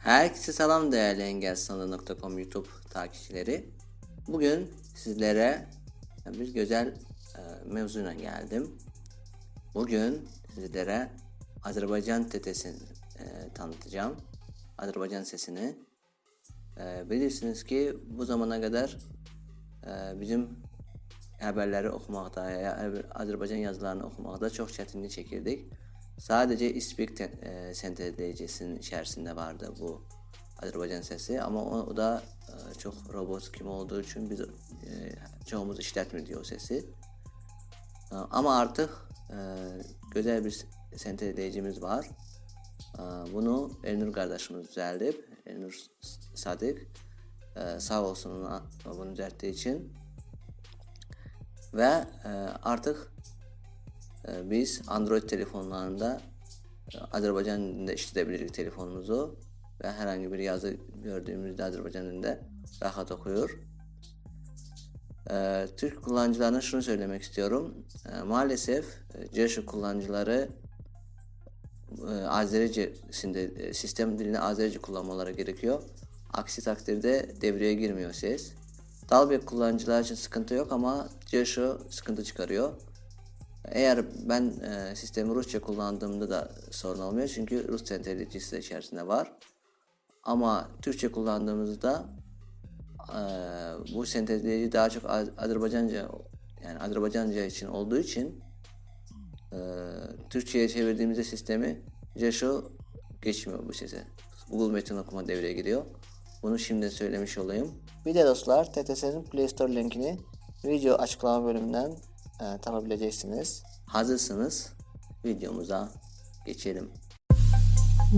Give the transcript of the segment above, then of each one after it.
Herkese selam değerli engelsanı.com YouTube takipçileri. Bugün sizlere bir güzel e, mevzuyla geldim. Bugün sizlere Azerbaycan tetesini e, tanıtacağım. Azerbaycan sesini. E, bilirsiniz ki bu zamana kadar e, bizim haberleri okumaqda, ya Azərbaycan yazılarını oxumaqda çox çətinlik çəkirdik. Sadəcə İspik te- e, sentezleyicisinin içərisində vardı bu Azərbaycan səsi, amma o, o da e, çox robot kimi olduğu üçün biz e, çoxumuz işlətmirdik o səsi. E, Amma artıq e, gözəl bir sentezleyicimiz var. E, Bunu Elnur qardaşımız düzəldib. Elnur Sadiq e, sağ olsun bunu düzəltdiyi üçün. Və e, artıq biz Android telefonlarında e, Azərbaycan dilində işlədə telefonumuzu və hər hansı bir yazı gördüyümüzdə Azərbaycan dilində rahat oxuyur. E, Türk kullanıcılarına şunu söylemek istiyorum. E, maalesef CERSHU kullanıcıları e, Azerice'sinde e, sistem dilini Azerice kullanmaları gerekiyor. Aksi takdirde devreye girmiyor ses. Dalbek kullanıcılar için sıkıntı yok ama CERSHU sıkıntı çıkarıyor. Eğer ben e, sistemi Rusça kullandığımda da sorun olmuyor çünkü Rus sentezleyicisi de içerisinde var. Ama Türkçe kullandığımızda e, bu sentezleyici daha çok Az- Azerbaycanca yani Azerbaycanca için olduğu için e, Türkçe'ye çevirdiğimizde sistemi CERSHU geçmiyor bu sese. Google Metin okuma devreye giriyor. Bunu şimdi söylemiş olayım. Bir de dostlar TTS'nin Play Store linkini video açıklama bölümünden e, tapabileceksiniz. Hazırsınız. Videomuza geçelim.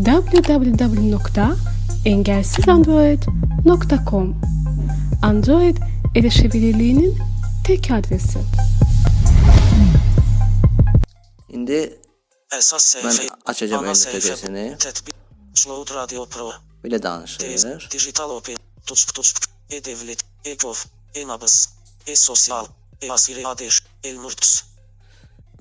www.engelsizandroid.com Android erişebilirliğinin tek adresi. Şimdi Esas ben açacağım ana el sayfa. TTS'ni. Tetbik. Upload Radio Pro. Bile danışır. Tez. Digital Open. Tuçk tuçk. E-Devlet. E-Gov. E-Nabız. E-Sosyal. E-Asiri Adeş. El-Murts.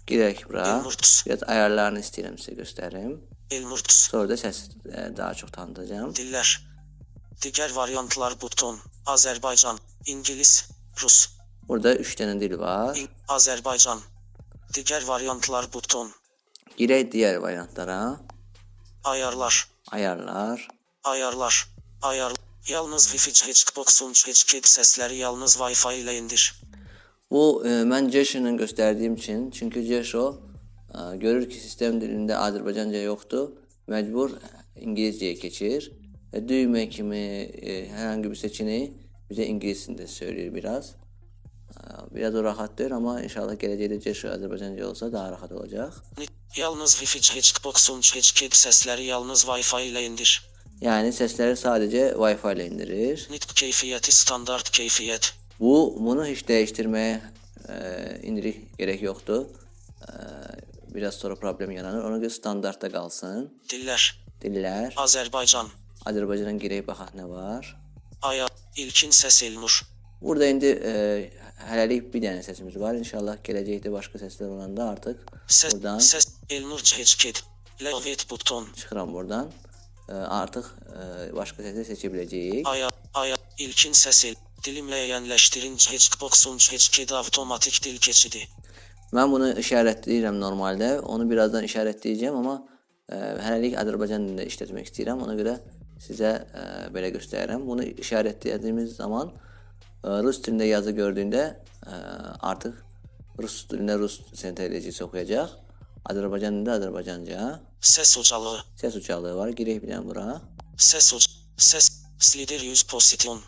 Girək bura. El-Murts. Biraz ayarlarını istəyirəm sizə göstərim. El-Murts. Sonra da səsi e, daha çox tanıtacağım. Diller. Diğer varyantlar buton. Azerbaycan. İngiliz. Rus. Burada 3 dənə dil var. İng- Azerbaycan. Diğer varyantlar buton. Girək digər variantlara. Ayarlar. Ayarlar. Ayarlar. Ayar. Yalnız Wi-Fi Hatchbox'un Hatchkit sesleri yalnız Wi-Fi ile indir. Bu e, mən Jesho'nun göstərdiyim üçün, çünki Jesho e, görür ki, sistem dilində Azərbaycanca yoxdur, məcbur İngiliscəyə keçir və düymə kimi e, hər hansı bir seçeneği bizə ingiliscəsində söyləyir biraz. E, biraz o rahat deyil, amma inşallah gələcəkdə Jesho Azərbaycanca olsa daha rahat olacaq. Yalnız Wi-Fi Hatchbox'un Hatchkit sesleri yalnız Wi-Fi ile indir. Yəni səsləri sadəcə Wi-Fi ilə indirir. Nitq keyfiyeti standart keyfiyet. Bu bunu heç dəyişdirməyə e, indirik gerek yoxdur. E, biraz sonra problem yaranır. Ona görə standartda qalsın. Diller. Dillər. Azerbaycan. Azərbaycandan girək baxaq nə var. Aya. İlkin ses Elnur. Burada indi e, hələlik bir dənə səsimiz var. İnşallah gələcəkdə başqa səslər olanda artıq Ses. buradan Ses. Elnur Hatchkit. Levet buton. çıxıram buradan. E, artıq e, başqa səsi seçə biləcəyik. Aya. Aya. İlkin ses El. Dilimləyənləşdirin Hatchbox'un Hatchkit avtomatik dil keçidi. Mən bunu işarətləyirəm normaldə. Onu birazdan işarətləyəcəm, amma e, hələlik Azərbaycan dilində işlətmək istəyirəm. Ona görə sizə e, belə göstərirəm. Bunu işarətlədiyimiz zaman e, rus dilində yazı gördüyündə e, artıq rus dilində rus sentezleyicisi oxuyacaq. Azərbaycan dilində Azərbaycanca. Ses ucalığı. Səs ucalığı var. Girək bir dənə bura. Ses uc. Ses. Slider 100 pozisyon.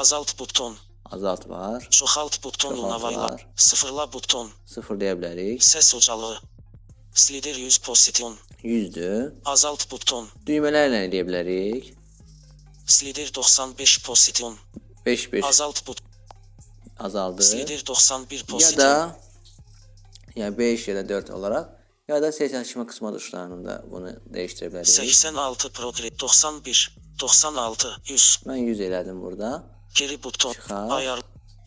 Azalt buton. Azalt var. Çoxalt buton unavayla. var. Sıfırla buton. Sıfırlaya bilərik. Ses ucalığı. Slider 100 pozisyon. 100-dür. Azalt buton. Düymələrlə eləyə bilərik. Slider 95 pozisyon. 5-5 Azalt but. azaldı. Slider 91 Ya pozisyon. da ya 5 ya da 4 olarak ya da ses açma kısmı tuşlarında bunu değiştirebiliriz. 86 progre 91 96 100 Ben 100 elədim burada. Geri buton Çıxar. ayar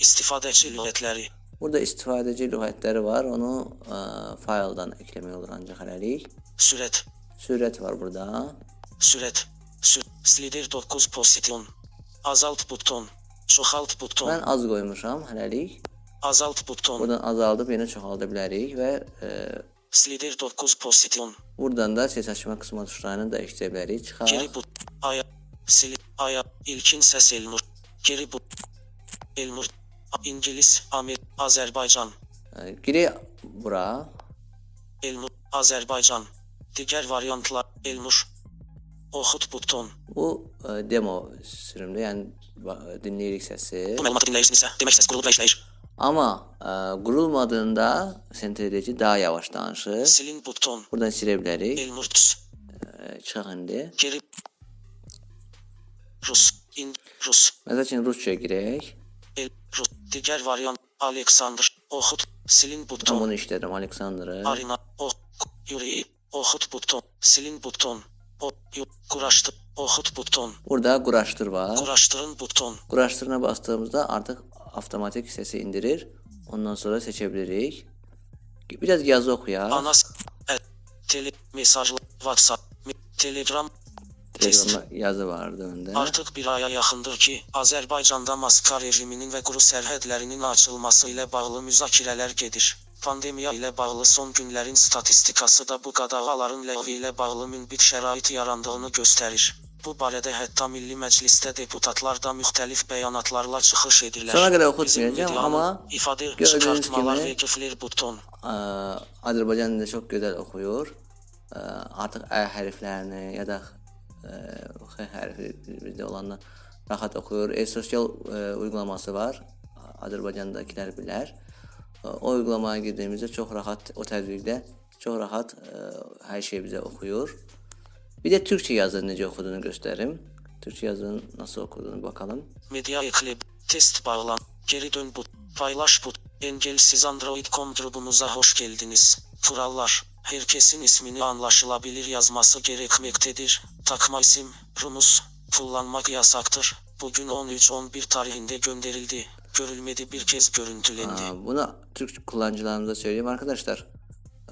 istifadəçi lüğətləri Burada istifadəci lüğətləri var. Onu ə, fayldan eklemək olur ancaq hələlik. sürət Sürət var burada. sürət Sü slider 9 pozisyon. Azalt buton. Çoxalt buton. Mən az qoymuşam hələlik. Azalt buton. Buradan azaldıb yenə çoxalda bilərik və e, Slider 9 pozisyon. buradan da ses açma qısma tuşlarını dəyişdirə bilərik. Çıxar. Geri but. Aya. Sil. Aya. İlkin səs Elnur. Geri but. Elnur. A- İngiliz. Amer. Azərbaycan. E, Girək bura. Elnur. Azərbaycan. Digər variantlar. Elnur. Oxut buton. Bu e, demo sürümdür, yəni dinləyirik səsi. Bu məlumatı dinləyirsinizsə, demək səs qurulub və işləyir. Amma e, qurulmadığında sentredici daha yavaş danışır. Silin buton. Buradan silə bilərik. Elnur. E, Çıxaq indi. Geri. Rus. in Rus. Mesela için Rusça girek. El, Rus. Diğer variant Alexander. Ohut. Silin buton. Tamam onu işledim Alexander'ı. Arina. Oh. Yuri. Ohut buton. Silin buton. O. Yur. Kuraştı. Ohut buton. Burada kuraştır var. Kuraştırın buton. Kuraştırına bastığımızda artık avtomatik sesi indirir. Ondan sonra seçebiliriz. Biraz yazı okuyak. Anas. E, tele, mesajlı. WhatsApp. Telegram. Telegramda yazı vardı öndə. Artıq bir aya yaxındır ki, Azərbaycanda maska rejiminin və quru sərhədlərinin açılması ilə bağlı müzakirələr gedir. Pandemiya ilə bağlı son günlərin statistikası da bu qadağaların ləğvi ilə bağlı münbit şərait yarandığını göstərir. Bu barədə hətta Milli Məclisdə deputatlar da müxtəlif bəyanatlarla çıxış edirlər. Sona qədər oxutmayacağım, amma ifadə çıxartmalar və küflər buton. Ə, Azərbaycan dilində çox gözəl oxuyur. Ə, Artıq ə hərflərini ya da x hərfi bizdə olandan rahat oxuyur. E-sosial uygulaması var. Azərbaycandakılar bilər. O uygulamaya girdiyimizdə çox rahat o tədbiqdə çox rahat hər şey bizə oxuyur. Bir də türkçə yazını necə oxuduğunu göstərim. Türkçə yazını nasıl oxuduğunu bakalım. Media eklib, test bağlan, geri dön but, paylaş but, engelsiz Android.com grubumuza hoş geldiniz. Kurallar, herkesin ismini anlaşılabilir yazması gerekmektedir. Takma isim, Runus, kullanmak yasaktır. Bugün 13-11 tarihinde gönderildi. Görülmedi bir kez görüntülendi. Aa, Bunu Türk kullanıcılarımıza söyleyeyim arkadaşlar.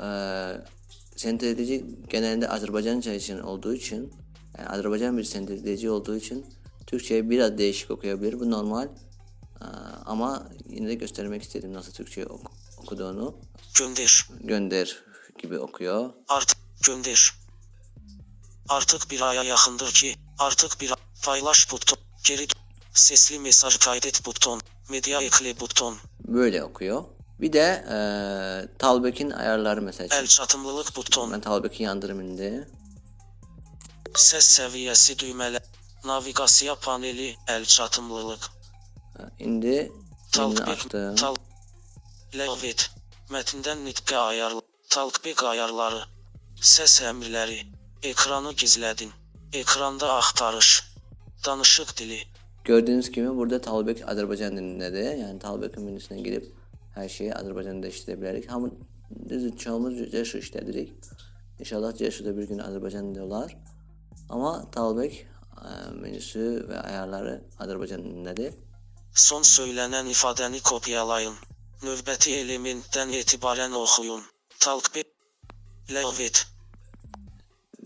Ee, sentredici genelde Azerbaycanca için olduğu için yani Azerbaycan bir sentredici olduğu için Türkçe'ye biraz değişik okuyabilir. Bu normal. Ee, ama yine de göstermek istedim nasıl Türkçe ok- okuduğunu. Gönder, Gönder gibi okuyor. artık gönder. Artık bir aya yakındır ki, artık bir ay- paylaş buton, geri sesli mesaj kaydet buton, medya ekle buton. Böyle okuyor. Bir de ee, Talbek'in ayarları mesela. El çatımlılık buton. Ben Talbek'i yandırım indi. Ses seviyesi düğmeler. Navigasyon paneli. El çatımlılık. İndi. Talkback. açtım. Tal. Levit. Metinden nitqə ayarlı. Talkback ayarları. Ses əmrləri. Ekranı gizlədin. Ekranda axtarış. Danışıq dili. Gördüğünüz gibi burada Talbek Azerbaycan dilindedir. Yani Talbek'in menüsüne girip her şeyi Azerbaycan'da işleyebilirik. Ama düz çoğumuz Ceşu işledirik. İnşallah Ceşu'da bir gün Azerbaycan dili olar. Ama Talbek e, menüsü ve ayarları Azerbaycan dilindedir. Son söylənən ifadəni kopyalayın. Növbəti elementdən etibarən oxuyun. Talkback. Levit.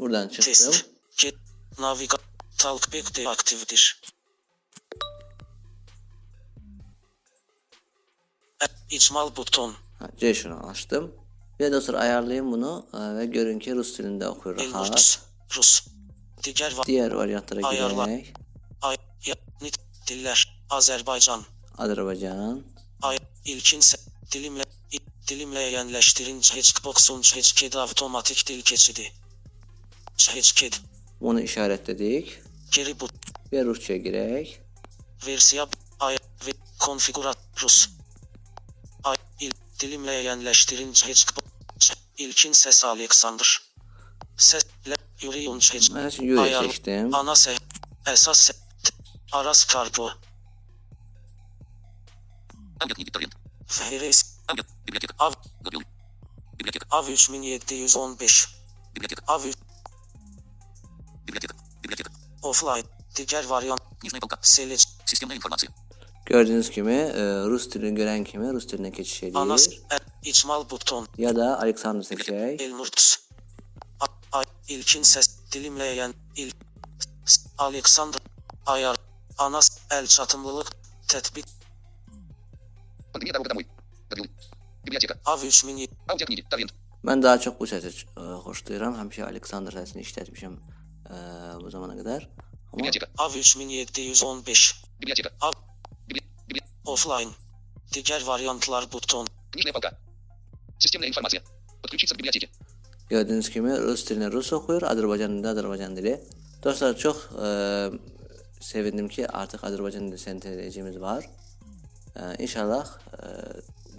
Buradan çıktım. Test. Get. Naviga. Talkback de aktiftir. İçmal buton. Ha, Jason'ı açtım. E, ve dostlar ayarlayın bunu ve görün ki Rus dilinde okuyor. Rus. Rus. Diğer, va Diğer variantlara Ayarla. giderek. Ay nit diller. Azerbaycan. Azerbaycan. Ay ilkin dilimle dilimle yenleştirince hiç boksun hiç kedi otomatik dil keçidi. Seçkit. Onu işaretledik. Geri bu. Ve Rusça girek. Versiya ay ve konfigurat Rus. Ay il dilimle yerleştirin. İlkin ses Alexander. Ses le yürüyün seçk. Ben şimdi yürüyü seçtim. Ana se esas se aras karpo. Fehres. Bibliotek av. Bibliotek av 3715. Bibliotek av 3 Offline. Digər variant. Selec. Sistemdə informasiya. Gördüyünüz e, kimi Rus dilini görən kimi Rus dilinə keçiş edir. Anas İcmal buton. Ya da Aleksandr seçək. Elmurts. İlkin səs dilimləyən il Aleksandr ayar Anas əl çatımlılıq tətbiq. Av 3000. Mən daha çox bu səsi xoşlayıram. E, Həmişə Aleksandr səsini işlətmişəm. Ə e, bu zamana qədər. Amma Библиотека. Av 3715. Библиотека. Av. Библи... Библи... Offline. Digər variantlar buton. Книжная полка. Системная информация. Подключиться к библиотеке. gördüyünüz kimi rus dilini rus oxuyur, Azərbaycan dilində Azərbaycan dili. Dostlar çox e, sevindim ki, artıq Azərbaycan dili sentezləyicimiz var. E, inşallah e,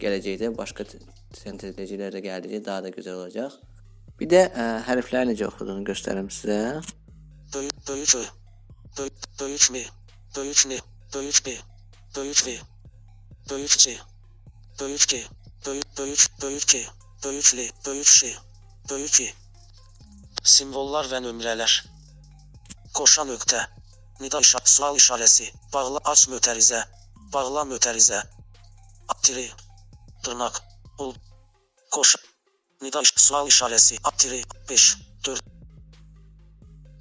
gələcəkdə başqa t- sentezləyicilər də gəldikcə daha da gözəl olacaq. Bir də e, hərfləri necə oxuduğunu göstərim sizə. Böyük, böyük Ö. Böyük, böyük M. Böyük N. Böyük B. Böyük V. Böyük C. Böyük G. Böyük, böyük, böyük G. Böyük L. Böyük Ş. Böyük E. Simvollar və nömrələr. Qoşa nöqtə. Nida işa sual işarəsi. Bağla aç mötərizə. Bağla mötərizə. Tiri. Dırnaq. Ul. Qoşa. Nida iş sual işarəsi. Tiri. 5.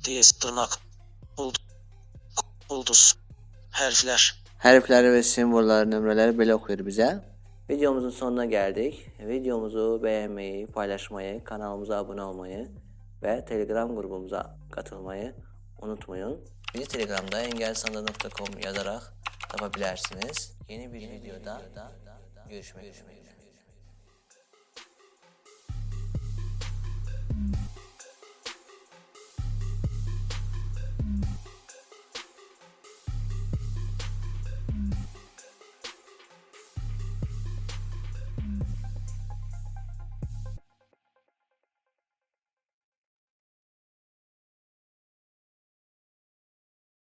diyez tırnak buld harfler. Harfler ve semboller nömreleri böyle okuyor bize. Videomuzun sonuna geldik. Videomuzu beğenmeyi, paylaşmayı, kanalımıza abone olmayı ve Telegram grubumuza katılmayı unutmayın. Bizi Telegram'da engelsanda.com yazarak yapabilirsiniz. Yeni bir Yeni videoda, bir videoda görüşmek üzere.